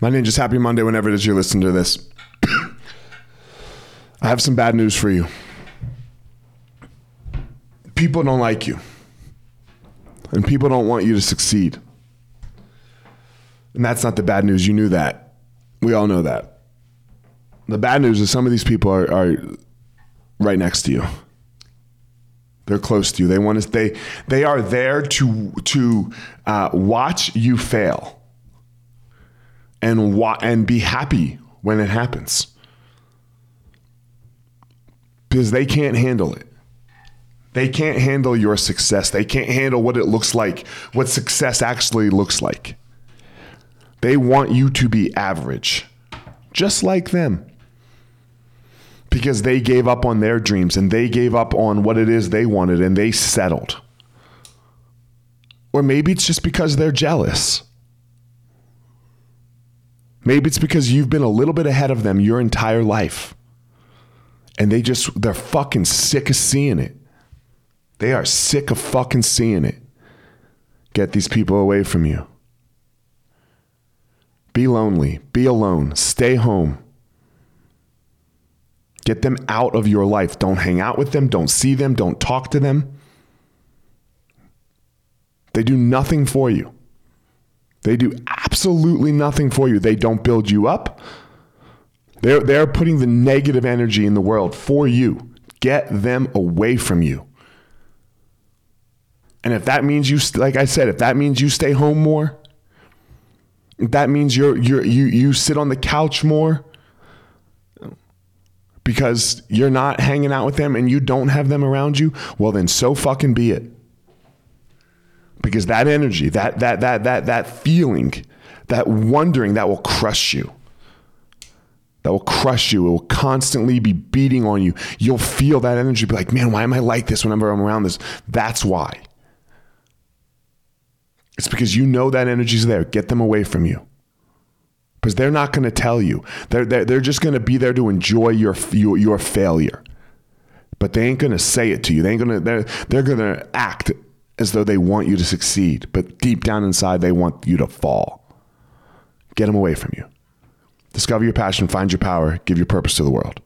My ninjas, happy Monday whenever it is you're listening to this. I have some bad news for you. People don't like you, and people don't want you to succeed. And that's not the bad news. You knew that. We all know that. The bad news is some of these people are, are right next to you. They're close to you. They want to. They they are there to to uh, watch you fail and wa- and be happy when it happens because they can't handle it. They can't handle your success. They can't handle what it looks like, what success actually looks like. They want you to be average, just like them. Because they gave up on their dreams and they gave up on what it is they wanted and they settled. Or maybe it's just because they're jealous. Maybe it's because you've been a little bit ahead of them your entire life. And they just, they're fucking sick of seeing it. They are sick of fucking seeing it. Get these people away from you. Be lonely. Be alone. Stay home. Get them out of your life. Don't hang out with them. Don't see them. Don't talk to them. They do nothing for you. They do absolutely nothing for you. They don't build you up. They're, they're putting the negative energy in the world for you. Get them away from you. And if that means you, like I said, if that means you stay home more, if that means you're, you're, you, you sit on the couch more because you're not hanging out with them and you don't have them around you, well, then so fucking be it. Because that energy, that, that, that, that, that feeling, that wondering, that will crush you that will crush you. It will constantly be beating on you. You'll feel that energy, be like, man, why am I like this whenever I'm around this? That's why. It's because you know that energy's there. Get them away from you. Because they're not going to tell you. They're, they're, they're just going to be there to enjoy your, your, your failure. But they ain't going to say it to you. They ain't going to, they're, they're going to act as though they want you to succeed. But deep down inside, they want you to fall. Get them away from you. Discover your passion, find your power, give your purpose to the world.